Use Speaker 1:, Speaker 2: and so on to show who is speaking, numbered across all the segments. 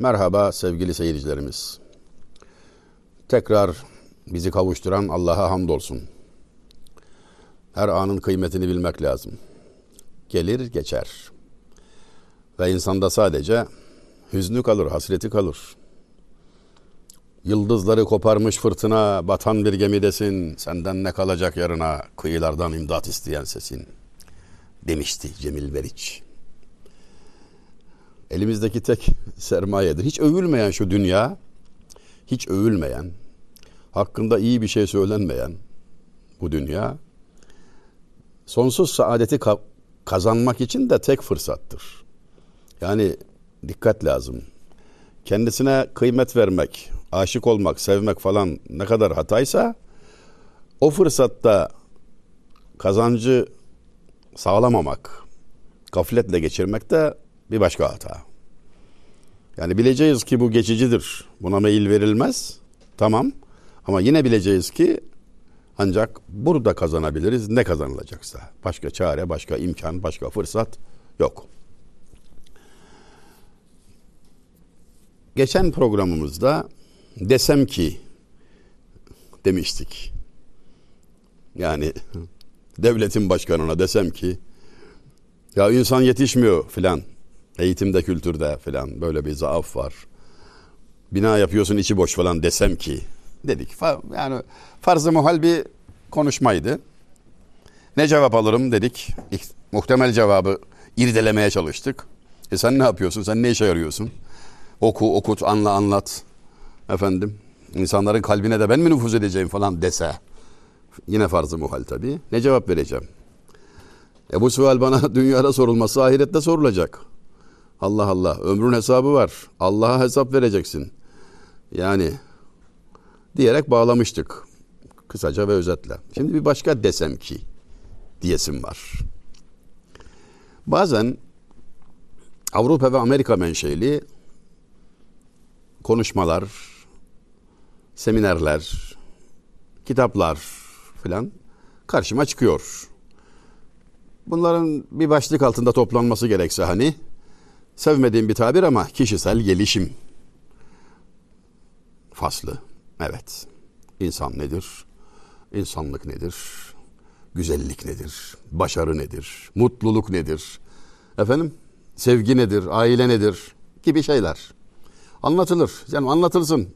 Speaker 1: Merhaba sevgili seyircilerimiz. Tekrar bizi kavuşturan Allah'a hamdolsun. Her anın kıymetini bilmek lazım. Gelir geçer. Ve insanda sadece hüznü kalır, hasreti kalır. Yıldızları koparmış fırtına, batan bir gemidesin. Senden ne kalacak yarına, kıyılardan imdat isteyen sesin. Demişti Cemil Meriç. Elimizdeki tek sermayedir. Hiç övülmeyen şu dünya, hiç övülmeyen, hakkında iyi bir şey söylenmeyen bu dünya, sonsuz saadeti ka- kazanmak için de tek fırsattır. Yani dikkat lazım. Kendisine kıymet vermek, aşık olmak, sevmek falan ne kadar hataysa o fırsatta kazancı sağlamamak, gafletle geçirmek de bir başka hata. Yani bileceğiz ki bu geçicidir. Buna meyil verilmez. Tamam. Ama yine bileceğiz ki ancak burada kazanabiliriz ne kazanılacaksa. Başka çare, başka imkan, başka fırsat yok. Geçen programımızda desem ki demiştik. Yani devletin başkanına desem ki ya insan yetişmiyor filan. Eğitimde, kültürde filan böyle bir zaaf var. Bina yapıyorsun içi boş falan desem ki dedik. Yani farz-ı muhal bir konuşmaydı. Ne cevap alırım dedik. Muhtemel cevabı irdelemeye çalıştık. E sen ne yapıyorsun? Sen ne işe yarıyorsun? Oku, okut, anla, anlat. Efendim, insanların kalbine de ben mi nüfuz edeceğim falan dese. Yine farz-ı muhal tabii. Ne cevap vereceğim? E bu sual bana dünyada sorulması ahirette sorulacak. Allah Allah. Ömrün hesabı var. Allah'a hesap vereceksin. Yani diyerek bağlamıştık. Kısaca ve özetle. Şimdi bir başka desem ki diyesim var. Bazen Avrupa ve Amerika menşeli konuşmalar, seminerler, kitaplar filan karşıma çıkıyor. Bunların bir başlık altında toplanması gerekse hani sevmediğim bir tabir ama kişisel gelişim faslı. Evet. İnsan nedir? İnsanlık nedir? Güzellik nedir? Başarı nedir? Mutluluk nedir? Efendim? Sevgi nedir? Aile nedir? Gibi şeyler. Anlatılır. Yani anlatılsın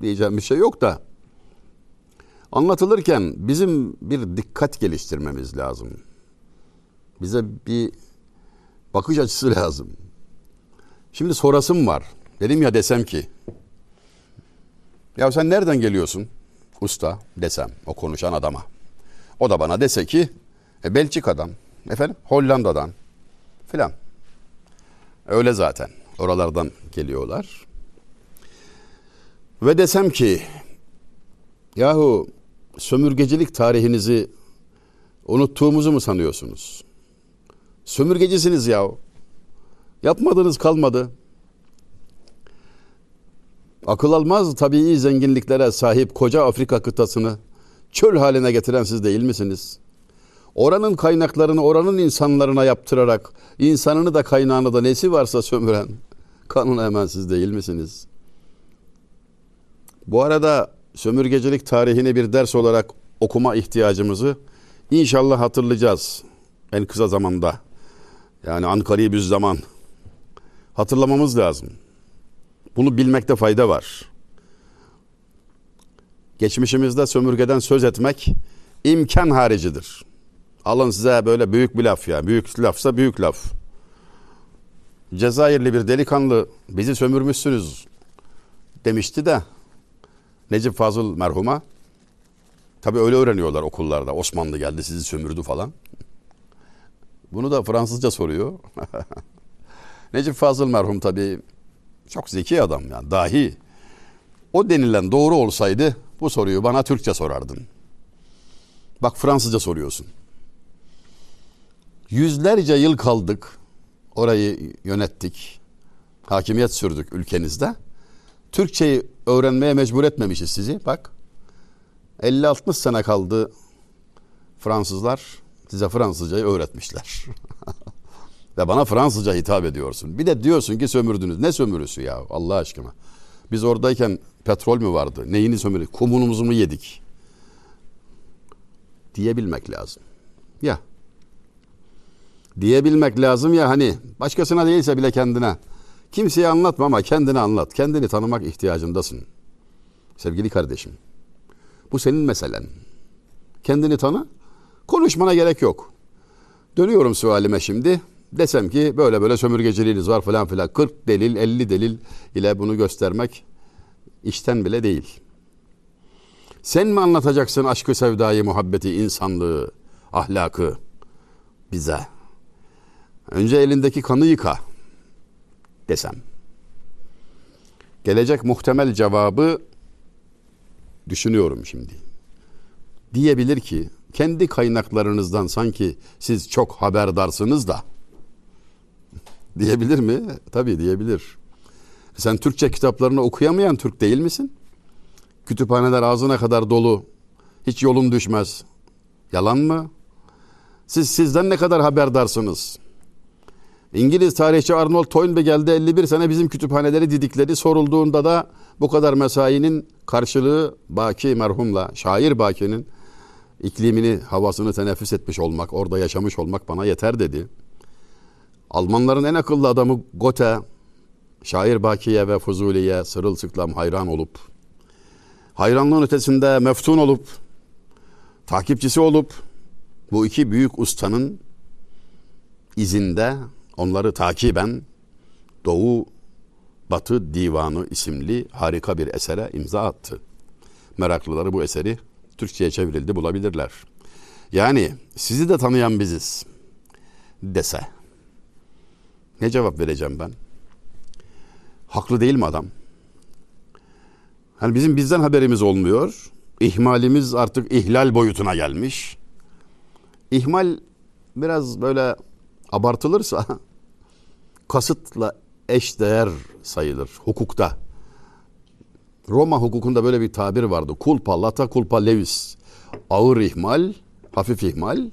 Speaker 1: diyeceğim bir şey yok da anlatılırken bizim bir dikkat geliştirmemiz lazım. Bize bir bakış açısı lazım. Şimdi sorasım var. Dedim ya desem ki ya sen nereden geliyorsun usta desem o konuşan adama. O da bana dese ki e, Belçika'dan, efendim Hollanda'dan filan. Öyle zaten. Oralardan geliyorlar. Ve desem ki yahu sömürgecilik tarihinizi unuttuğumuzu mu sanıyorsunuz? Sömürgecisiniz yahu. Yapmadınız kalmadı. Akıl almaz tabii zenginliklere sahip koca Afrika kıtasını çöl haline getiren siz değil misiniz? Oranın kaynaklarını oranın insanlarına yaptırarak insanını da kaynağını da nesi varsa sömüren kanunu hemen siz değil misiniz? Bu arada sömürgecilik tarihini bir ders olarak okuma ihtiyacımızı inşallah hatırlayacağız en kısa zamanda. Yani Ankara'yı bir zaman hatırlamamız lazım. Bunu bilmekte fayda var. Geçmişimizde sömürgeden söz etmek imkan haricidir. Alın size böyle büyük bir laf ya. Büyük lafsa büyük laf. Cezayirli bir delikanlı bizi sömürmüşsünüz demişti de Necip Fazıl merhuma. Tabi öyle öğreniyorlar okullarda. Osmanlı geldi sizi sömürdü falan. Bunu da Fransızca soruyor. Necip Fazıl merhum tabi çok zeki adam yani dahi. O denilen doğru olsaydı bu soruyu bana Türkçe sorardın. Bak Fransızca soruyorsun. Yüzlerce yıl kaldık. Orayı yönettik. Hakimiyet sürdük ülkenizde. Türkçeyi öğrenmeye mecbur etmemişiz sizi. Bak 50-60 sene kaldı Fransızlar size Fransızcayı öğretmişler. Ve bana Fransızca hitap ediyorsun. Bir de diyorsun ki sömürdünüz. Ne sömürüsü ya Allah aşkına. Biz oradayken petrol mü vardı? Neyini sömürdük? Kumunumuzu mu yedik? Diyebilmek lazım. Ya. Diyebilmek lazım ya hani başkasına değilse bile kendine. Kimseye anlatma ama kendine anlat. Kendini tanımak ihtiyacındasın. Sevgili kardeşim. Bu senin meselen. Kendini tanı. Konuşmana gerek yok. Dönüyorum sualime şimdi. Desem ki böyle böyle sömürgeciliğiniz var falan filan. 40 delil 50 delil ile bunu göstermek işten bile değil. Sen mi anlatacaksın aşkı, sevdayı, muhabbeti, insanlığı, ahlakı bize? Önce elindeki kanı yıka desem. Gelecek muhtemel cevabı düşünüyorum şimdi. Diyebilir ki kendi kaynaklarınızdan sanki siz çok haberdarsınız da diyebilir mi? Tabii diyebilir. Sen Türkçe kitaplarını okuyamayan Türk değil misin? Kütüphaneler ağzına kadar dolu. Hiç yolun düşmez. Yalan mı? Siz sizden ne kadar haberdarsınız? İngiliz tarihçi Arnold Toynbee geldi 51 sene bizim kütüphaneleri didikledi. Sorulduğunda da bu kadar mesainin karşılığı Baki merhumla, şair Baki'nin iklimini, havasını teneffüs etmiş olmak, orada yaşamış olmak bana yeter dedi. Almanların en akıllı adamı Goethe, şair Baki'ye ve Fuzuli'ye sırılsıklam hayran olup, hayranlığın ötesinde meftun olup, takipçisi olup, bu iki büyük ustanın izinde onları takiben Doğu Batı Divanı isimli harika bir esere imza attı. Meraklıları bu eseri Türkçe'ye çevrildi bulabilirler. Yani sizi de tanıyan biziz dese ne cevap vereceğim ben? Haklı değil mi adam? Hani bizim bizden haberimiz olmuyor. İhmalimiz artık ihlal boyutuna gelmiş. İhmal biraz böyle abartılırsa kasıtla eş değer sayılır hukukta. Roma hukukunda böyle bir tabir vardı. Culpa lata culpa levis. Ağır ihmal, hafif ihmal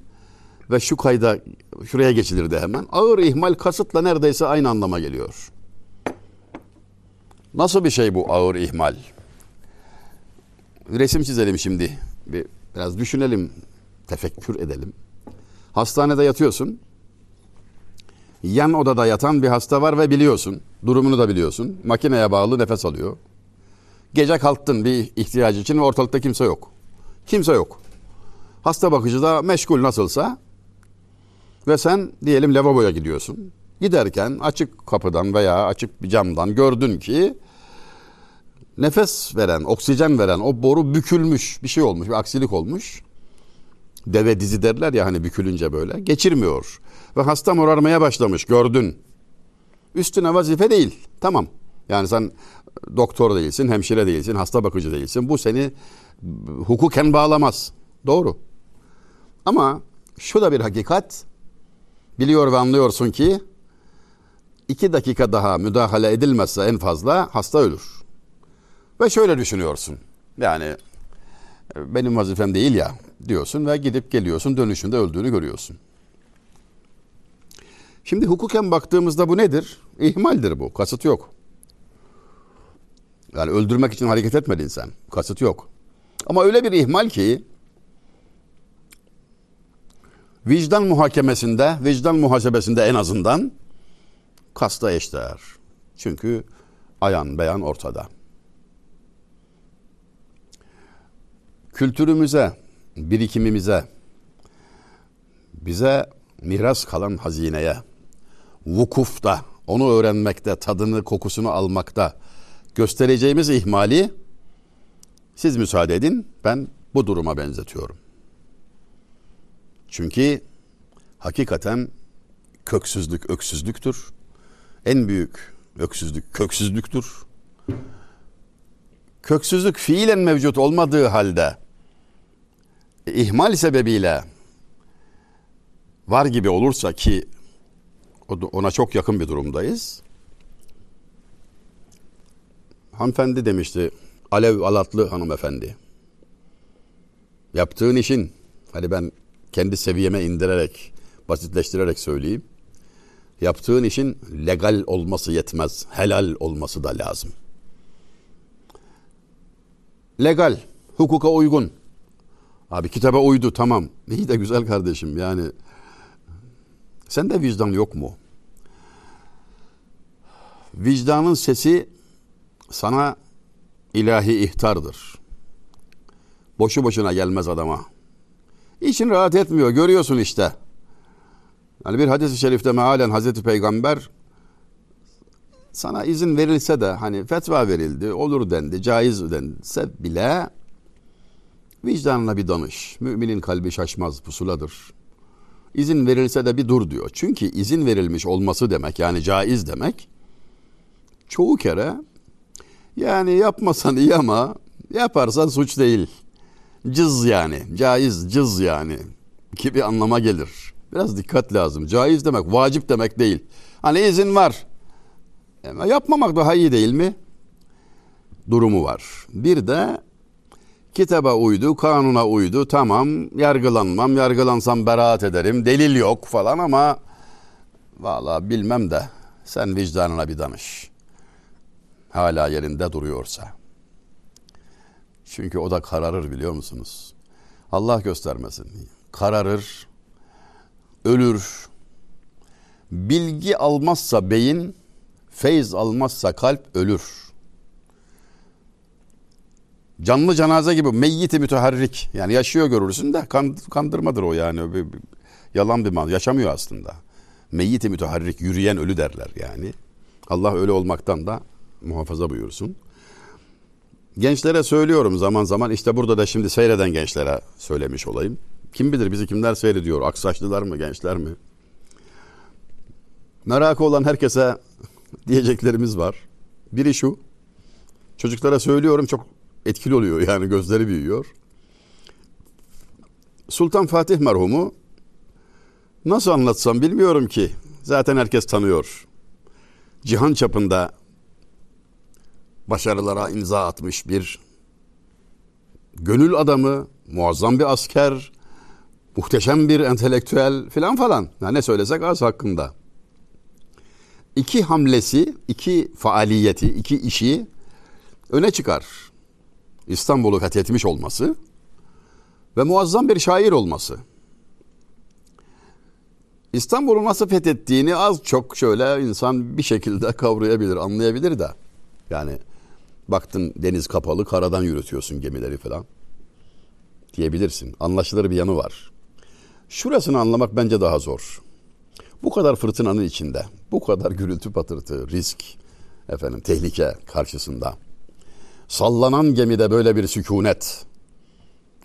Speaker 1: ve şu kayda şuraya geçilirdi hemen. Ağır ihmal kasıtla neredeyse aynı anlama geliyor. Nasıl bir şey bu ağır ihmal? Resim çizelim şimdi. Bir, biraz düşünelim, tefekkür edelim. Hastanede yatıyorsun. Yan odada yatan bir hasta var ve biliyorsun. Durumunu da biliyorsun. Makineye bağlı nefes alıyor. Gece kalktın bir ihtiyacı için ve ortalıkta kimse yok. Kimse yok. Hasta bakıcı da meşgul nasılsa ve sen diyelim lavaboya gidiyorsun. Giderken açık kapıdan veya açık bir camdan gördün ki nefes veren, oksijen veren o boru bükülmüş, bir şey olmuş, bir aksilik olmuş. Deve dizi derler ya hani bükülünce böyle. Geçirmiyor. Ve hasta morarmaya başlamış gördün. Üstüne vazife değil. Tamam. Yani sen doktor değilsin, hemşire değilsin, hasta bakıcı değilsin. Bu seni hukuken bağlamaz. Doğru. Ama şu da bir hakikat. Biliyor ve anlıyorsun ki iki dakika daha müdahale edilmezse en fazla hasta ölür. Ve şöyle düşünüyorsun. Yani benim vazifem değil ya diyorsun ve gidip geliyorsun dönüşünde öldüğünü görüyorsun. Şimdi hukuken baktığımızda bu nedir? İhmaldir bu. Kasıt yok. Yani öldürmek için hareket etmedin sen. Kasıt yok. Ama öyle bir ihmal ki vicdan muhakemesinde, vicdan muhasebesinde en azından kasta eşdeğer. Çünkü ayan beyan ortada. Kültürümüze, birikimimize, bize miras kalan hazineye, vukufta, onu öğrenmekte, tadını, kokusunu almakta göstereceğimiz ihmali siz müsaade edin ben bu duruma benzetiyorum. Çünkü hakikaten köksüzlük öksüzlüktür. En büyük öksüzlük köksüzlüktür. Köksüzlük fiilen mevcut olmadığı halde ihmal sebebiyle var gibi olursa ki ona çok yakın bir durumdayız. Hanımefendi demişti, Alev Alatlı hanımefendi. Yaptığın işin, hani ben kendi seviyeme indirerek, basitleştirerek söyleyeyim. Yaptığın işin legal olması yetmez. Helal olması da lazım. Legal, hukuka uygun. Abi kitaba uydu tamam. İyi de güzel kardeşim yani. Sende vicdan yok mu? Vicdanın sesi sana ilahi ihtardır. Boşu boşuna gelmez adama. İçin rahat etmiyor. Görüyorsun işte. Yani bir hadis-i şerifte mealen Hazreti Peygamber sana izin verilse de hani fetva verildi, olur dendi, caiz dense bile vicdanına bir danış. Müminin kalbi şaşmaz, pusuladır. İzin verilse de bir dur diyor. Çünkü izin verilmiş olması demek yani caiz demek çoğu kere yani yapmasan iyi ama yaparsan suç değil. Cız yani, caiz, cız yani gibi anlama gelir. Biraz dikkat lazım. Caiz demek, vacip demek değil. Hani izin var. Ama yapmamak daha iyi değil mi? Durumu var. Bir de kitaba uydu, kanuna uydu. Tamam, yargılanmam, yargılansam beraat ederim. Delil yok falan ama valla bilmem de sen vicdanına bir danış. Hala yerinde duruyorsa. Çünkü o da kararır biliyor musunuz? Allah göstermesin. Kararır, ölür. Bilgi almazsa beyin, feyz almazsa kalp ölür. Canlı cenaze gibi meyyiti müteharrik. Yani yaşıyor görürsün de kandırmadır o yani. Bir, bir, yalan bir mal. Yaşamıyor aslında. Meyyiti müteharrik, yürüyen ölü derler yani. Allah öyle olmaktan da muhafaza buyursun. Gençlere söylüyorum zaman zaman işte burada da şimdi seyreden gençlere söylemiş olayım. Kim bilir bizi kimler seyrediyor? Aksaçlılar mı, gençler mi? Merakı olan herkese diyeceklerimiz var. Biri şu. Çocuklara söylüyorum çok etkili oluyor yani gözleri büyüyor. Sultan Fatih merhumu nasıl anlatsam bilmiyorum ki. Zaten herkes tanıyor. Cihan çapında başarılara imza atmış bir gönül adamı, muazzam bir asker, muhteşem bir entelektüel filan falan. Yani ne söylesek az hakkında. İki hamlesi, iki faaliyeti, iki işi öne çıkar. İstanbul'u fethetmiş olması ve muazzam bir şair olması. İstanbul'u nasıl fethettiğini az çok şöyle insan bir şekilde kavrayabilir, anlayabilir de. Yani Baktın deniz kapalı, karadan yürütüyorsun gemileri falan. Diyebilirsin. Anlaşılır bir yanı var. Şurasını anlamak bence daha zor. Bu kadar fırtınanın içinde, bu kadar gürültü patırtı, risk, efendim tehlike karşısında sallanan gemide böyle bir sükunet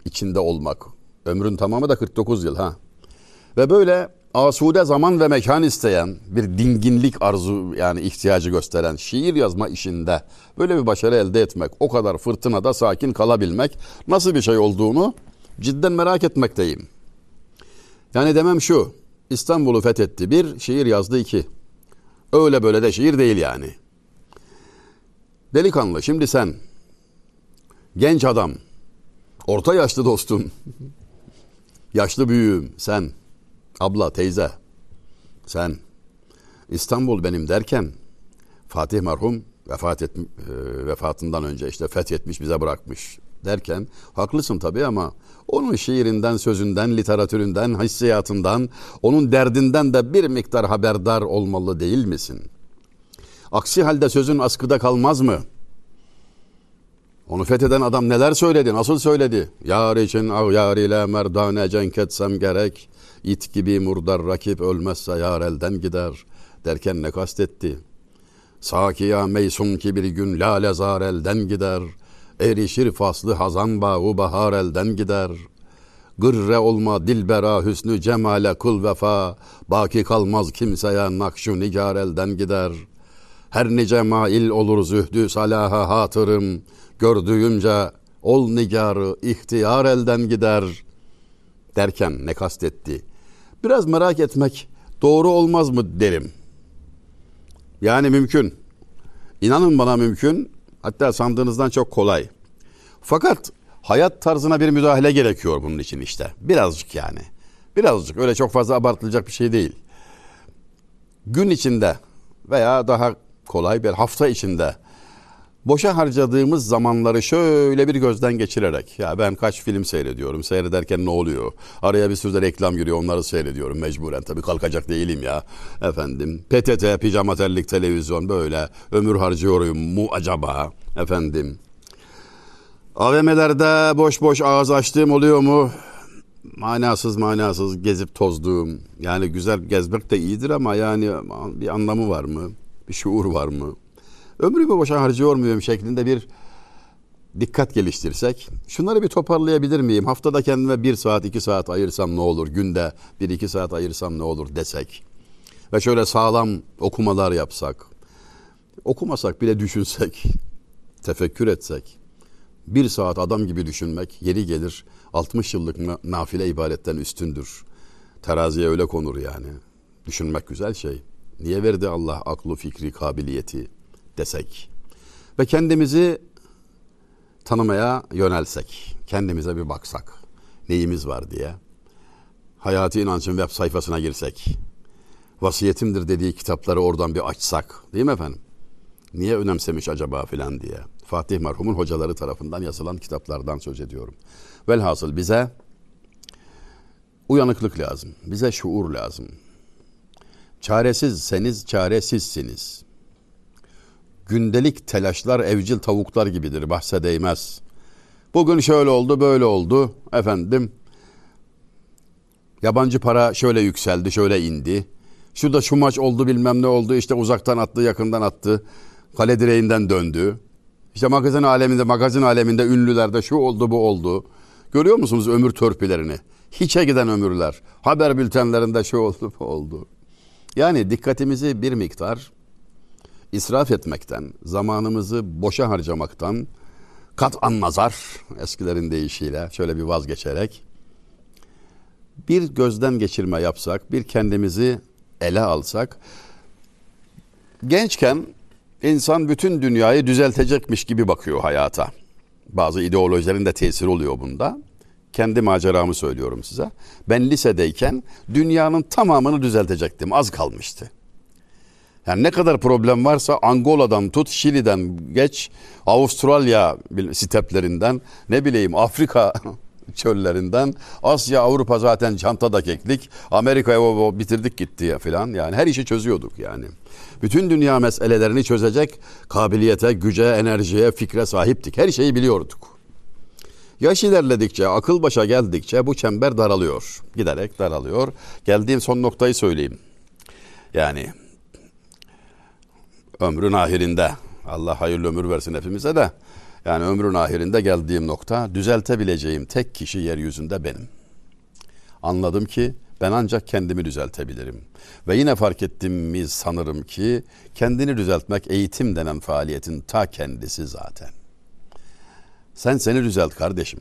Speaker 1: içinde olmak. Ömrün tamamı da 49 yıl ha. Ve böyle asude zaman ve mekan isteyen, bir dinginlik arzu yani ihtiyacı gösteren şiir yazma işinde böyle bir başarı elde etmek, o kadar fırtınada sakin kalabilmek nasıl bir şey olduğunu cidden merak etmekteyim. Yani demem şu, İstanbul'u fethetti bir, şiir yazdı iki. Öyle böyle de şiir değil yani. Delikanlı şimdi sen, genç adam, orta yaşlı dostum, yaşlı büyüğüm sen, abla, teyze, sen İstanbul benim derken Fatih merhum vefat et, e, vefatından önce işte fethetmiş bize bırakmış derken haklısın tabii ama onun şiirinden, sözünden, literatüründen, hissiyatından, onun derdinden de bir miktar haberdar olmalı değil misin? Aksi halde sözün askıda kalmaz mı? Onu fetheden adam neler söyledi, nasıl söyledi? Yar için av yar ile merdane cenk etsem gerek. İt gibi murdar rakip ölmezse yar elden gider derken ne kastetti? Sakiya meysun ki bir gün lale zar elden gider. Erişir faslı hazan bağı bahar elden gider. Gırre olma dilbera hüsnü cemale kul vefa. Baki kalmaz kimseye nakşu nigar elden gider. Her nice mail olur zühdü salaha hatırım. Gördüğümce ol nigarı ihtiyar elden gider derken ne kastetti? Biraz merak etmek doğru olmaz mı derim. Yani mümkün. İnanın bana mümkün. Hatta sandığınızdan çok kolay. Fakat hayat tarzına bir müdahale gerekiyor bunun için işte. Birazcık yani. Birazcık öyle çok fazla abartılacak bir şey değil. gün içinde veya daha kolay bir hafta içinde boşa harcadığımız zamanları şöyle bir gözden geçirerek ya ben kaç film seyrediyorum seyrederken ne oluyor? Araya bir sürü reklam giriyor onları seyrediyorum mecburen. Tabii kalkacak değilim ya. Efendim PTT pijama terlik televizyon böyle ömür harcıyorum mu acaba? Efendim AVM'lerde boş boş ağız açtığım oluyor mu? Manasız manasız gezip tozduğum. Yani güzel gezmek de iyidir ama yani bir anlamı var mı? Bir şuur var mı ömrümü boşa harcıyor muyum şeklinde bir dikkat geliştirsek. Şunları bir toparlayabilir miyim? Haftada kendime bir saat iki saat ayırsam ne olur? Günde bir iki saat ayırsam ne olur desek. Ve şöyle sağlam okumalar yapsak. Okumasak bile düşünsek. Tefekkür etsek. Bir saat adam gibi düşünmek yeri gelir 60 yıllık nafile ibadetten üstündür. Teraziye öyle konur yani. Düşünmek güzel şey. Niye verdi Allah aklı, fikri, kabiliyeti? Desek ve kendimizi tanımaya yönelsek, kendimize bir baksak, neyimiz var diye, Hayati İnanç'ın web sayfasına girsek, vasiyetimdir dediği kitapları oradan bir açsak, değil mi efendim? Niye önemsemiş acaba filan diye. Fatih merhumun hocaları tarafından yazılan kitaplardan söz ediyorum. Velhasıl bize uyanıklık lazım. Bize şuur lazım. Çaresizseniz çaresizsiniz gündelik telaşlar evcil tavuklar gibidir bahse değmez. Bugün şöyle oldu böyle oldu efendim. Yabancı para şöyle yükseldi şöyle indi. Şurada şu maç oldu bilmem ne oldu işte uzaktan attı yakından attı. Kale direğinden döndü. İşte magazin aleminde magazin aleminde ünlülerde şu oldu bu oldu. Görüyor musunuz ömür törpülerini? Hiçe giden ömürler. Haber bültenlerinde şu oldu bu oldu. Yani dikkatimizi bir miktar israf etmekten, zamanımızı boşa harcamaktan kat'an nazar eskilerin deyişiyle şöyle bir vazgeçerek bir gözden geçirme yapsak, bir kendimizi ele alsak gençken insan bütün dünyayı düzeltecekmiş gibi bakıyor hayata. Bazı ideolojilerin de tesiri oluyor bunda. Kendi maceramı söylüyorum size. Ben lisedeyken dünyanın tamamını düzeltecektim. Az kalmıştı. Yani ne kadar problem varsa Angola'dan tut, Şili'den geç, Avustralya steplerinden, ne bileyim Afrika çöllerinden, Asya, Avrupa zaten çantada keklik, Amerika'ya bitirdik gitti ya filan. Yani her işi çözüyorduk yani. Bütün dünya meselelerini çözecek kabiliyete, güce, enerjiye, fikre sahiptik. Her şeyi biliyorduk. Yaş ilerledikçe, akıl başa geldikçe bu çember daralıyor. Giderek daralıyor. Geldiğim son noktayı söyleyeyim. Yani ömrün ahirinde Allah hayırlı ömür versin hepimize de yani ömrün ahirinde geldiğim nokta düzeltebileceğim tek kişi yeryüzünde benim. Anladım ki ben ancak kendimi düzeltebilirim. Ve yine fark ettim mi sanırım ki kendini düzeltmek eğitim denen faaliyetin ta kendisi zaten. Sen seni düzelt kardeşim.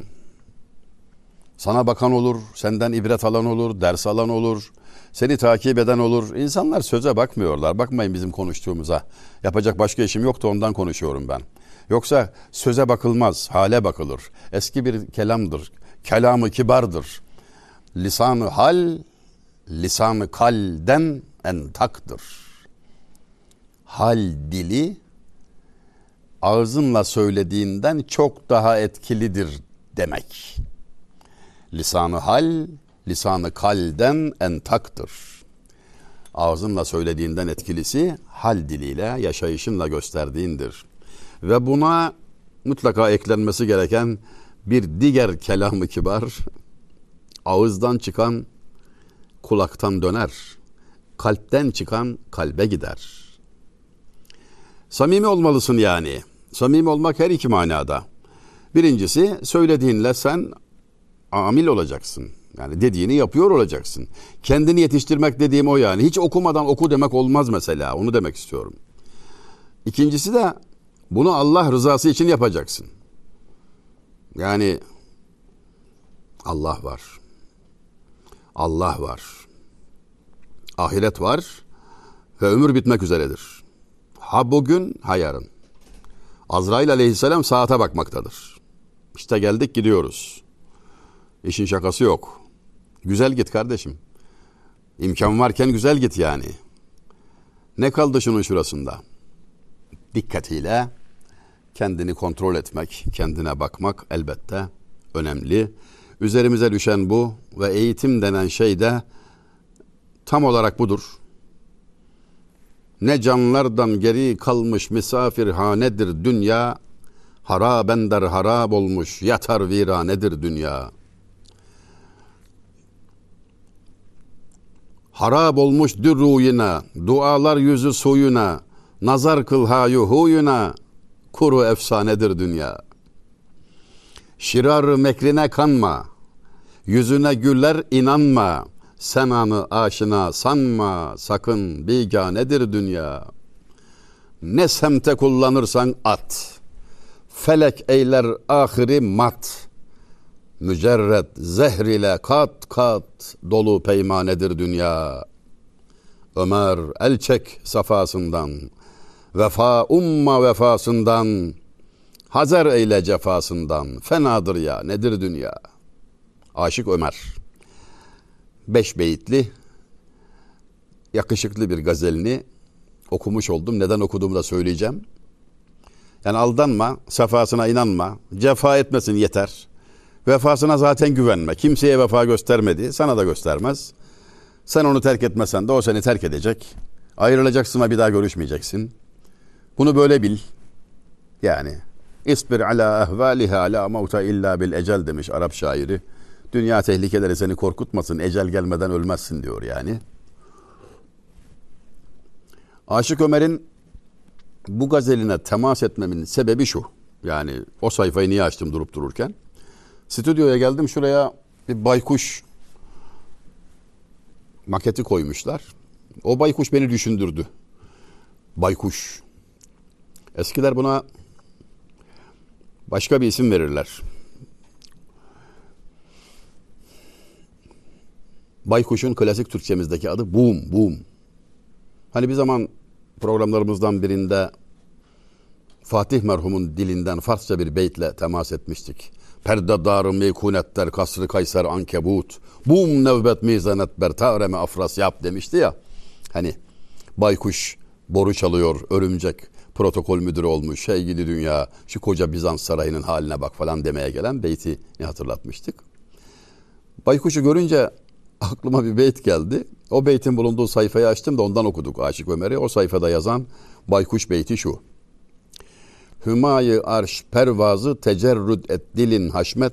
Speaker 1: Sana bakan olur, senden ibret alan olur, ders alan olur, seni takip eden olur. İnsanlar söze bakmıyorlar. Bakmayın bizim konuştuğumuza. Yapacak başka işim yoktu ondan konuşuyorum ben. Yoksa söze bakılmaz, hale bakılır. Eski bir kelamdır. Kelamı kibardır. Lisanı hal, lisanı kalden entaktır. Hal dili ağzınla söylediğinden çok daha etkilidir demek. Lisanı hal, lisanı kalden entaktır. Ağzınla söylediğinden etkilisi hal diliyle, yaşayışınla gösterdiğindir. Ve buna mutlaka eklenmesi gereken bir diğer kelamı kibar, ağızdan çıkan kulaktan döner, kalpten çıkan kalbe gider. Samimi olmalısın yani. Samimi olmak her iki manada. Birincisi söylediğinle sen amil olacaksın. Yani dediğini yapıyor olacaksın. Kendini yetiştirmek dediğim o yani. Hiç okumadan oku demek olmaz mesela. Onu demek istiyorum. İkincisi de bunu Allah rızası için yapacaksın. Yani Allah var. Allah var. Ahiret var ve ömür bitmek üzeredir. Ha bugün ha yarın. Azrail aleyhisselam saate bakmaktadır. İşte geldik gidiyoruz. İşin şakası yok. Güzel git kardeşim. İmkan varken güzel git yani. Ne kaldı şunun şurasında? Dikkatiyle kendini kontrol etmek, kendine bakmak elbette önemli. Üzerimize düşen bu ve eğitim denen şey de tam olarak budur. Ne canlardan geri kalmış misafirhanedir dünya, harabender harab olmuş yatar viranedir dünya. Harab olmuş dürruyuna, dualar yüzü suyuna, nazar kıl hayu huyuna, kuru efsanedir dünya. Şirar mekrine kanma, yüzüne güller inanma, sen anı aşina sanma, sakın biganedir dünya. Ne semte kullanırsan at, felek eyler ahiri mat.'' Mücerret zehr ile kat kat dolu peymanedir dünya. Ömer el çek safasından, vefa umma vefasından, Hazer eyle cefasından, fenadır ya nedir dünya? Aşık Ömer. Beş beyitli, yakışıklı bir gazelini okumuş oldum. Neden okuduğumu da söyleyeceğim. Yani aldanma, safasına inanma, cefa etmesin yeter. Vefasına zaten güvenme. Kimseye vefa göstermedi. Sana da göstermez. Sen onu terk etmesen de o seni terk edecek. Ayrılacaksın ama bir daha görüşmeyeceksin. Bunu böyle bil. Yani İsbir ala ehvaliha la mauta illa bil ecel demiş Arap şairi. Dünya tehlikeleri seni korkutmasın. Ecel gelmeden ölmezsin diyor yani. Aşık Ömer'in bu gazeline temas etmemin sebebi şu. Yani o sayfayı niye açtım durup dururken? Stüdyoya geldim şuraya bir baykuş maketi koymuşlar. O baykuş beni düşündürdü. Baykuş. Eskiler buna başka bir isim verirler. Baykuş'un klasik Türkçemizdeki adı boom, boom. Hani bir zaman programlarımızdan birinde Fatih merhumun dilinden Farsça bir beytle temas etmiştik. Perdedarı meykunetler kasrı kayser ankebut. Bum nevbet mizanet bertareme afras yap demişti ya. Hani baykuş boru çalıyor örümcek protokol müdürü olmuş şey gidi dünya şu koca Bizans sarayının haline bak falan demeye gelen beyti ne hatırlatmıştık. Baykuşu görünce aklıma bir beyt geldi. O beytin bulunduğu sayfayı açtım da ondan okuduk Aşık Ömer'i. O sayfada yazan baykuş beyti şu. Hümayı arş pervazı tecerrüd et dilin haşmet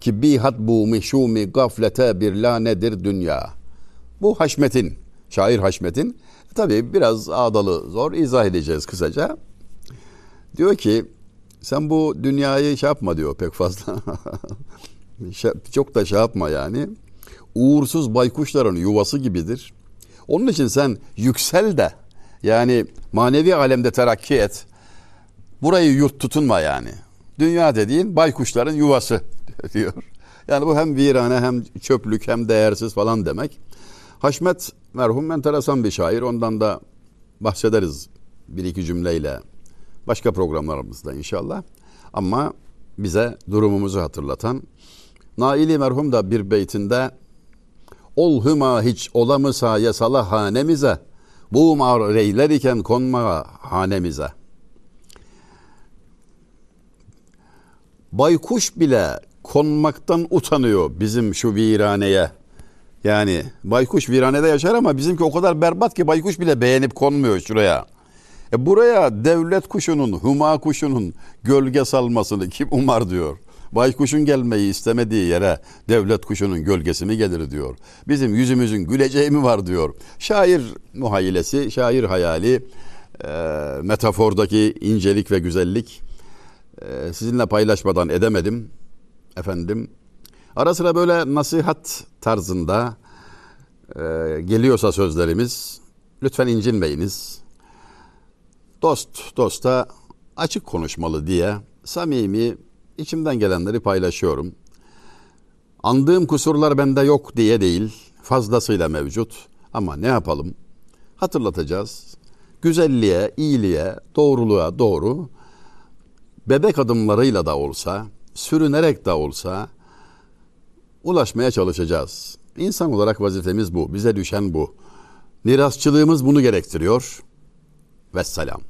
Speaker 1: ki bihat bu mihşumi gaflete bir lanedir dünya. Bu haşmetin, şair haşmetin tabii biraz ağdalı zor izah edeceğiz kısaca. Diyor ki sen bu dünyayı şey yapma diyor pek fazla. Çok da şey yapma yani. Uğursuz baykuşların yuvası gibidir. Onun için sen yüksel de yani manevi alemde terakki et. Burayı yurt tutunma yani. Dünya dediğin baykuşların yuvası diyor. Yani bu hem virane hem çöplük hem değersiz falan demek. Haşmet merhum enteresan bir şair. Ondan da bahsederiz bir iki cümleyle. Başka programlarımızda inşallah. Ama bize durumumuzu hatırlatan Naili merhum da bir beytinde Ol hüma hiç olamısa yasala hanemize Bu mar reyler iken konma hanemize.'' Baykuş bile konmaktan utanıyor bizim şu viraneye. Yani baykuş viranede yaşar ama bizimki o kadar berbat ki baykuş bile beğenip konmuyor şuraya. E buraya devlet kuşunun, huma kuşunun gölge salmasını kim umar diyor. Baykuşun gelmeyi istemediği yere devlet kuşunun gölgesi mi gelir diyor. Bizim yüzümüzün güleceği mi var diyor. Şair muhayyilesi, şair hayali, e, metafordaki incelik ve güzellik ee, sizinle paylaşmadan edemedim. Efendim ara sıra böyle nasihat tarzında e, geliyorsa sözlerimiz lütfen incinmeyiniz. Dost dosta açık konuşmalı diye samimi içimden gelenleri paylaşıyorum. Andığım kusurlar bende yok diye değil, fazlasıyla mevcut. Ama ne yapalım? Hatırlatacağız. Güzelliğe, iyiliğe, doğruluğa doğru bebek adımlarıyla da olsa, sürünerek de olsa ulaşmaya çalışacağız. İnsan olarak vazifemiz bu. Bize düşen bu. Mirasçılığımız bunu gerektiriyor. Vesselam.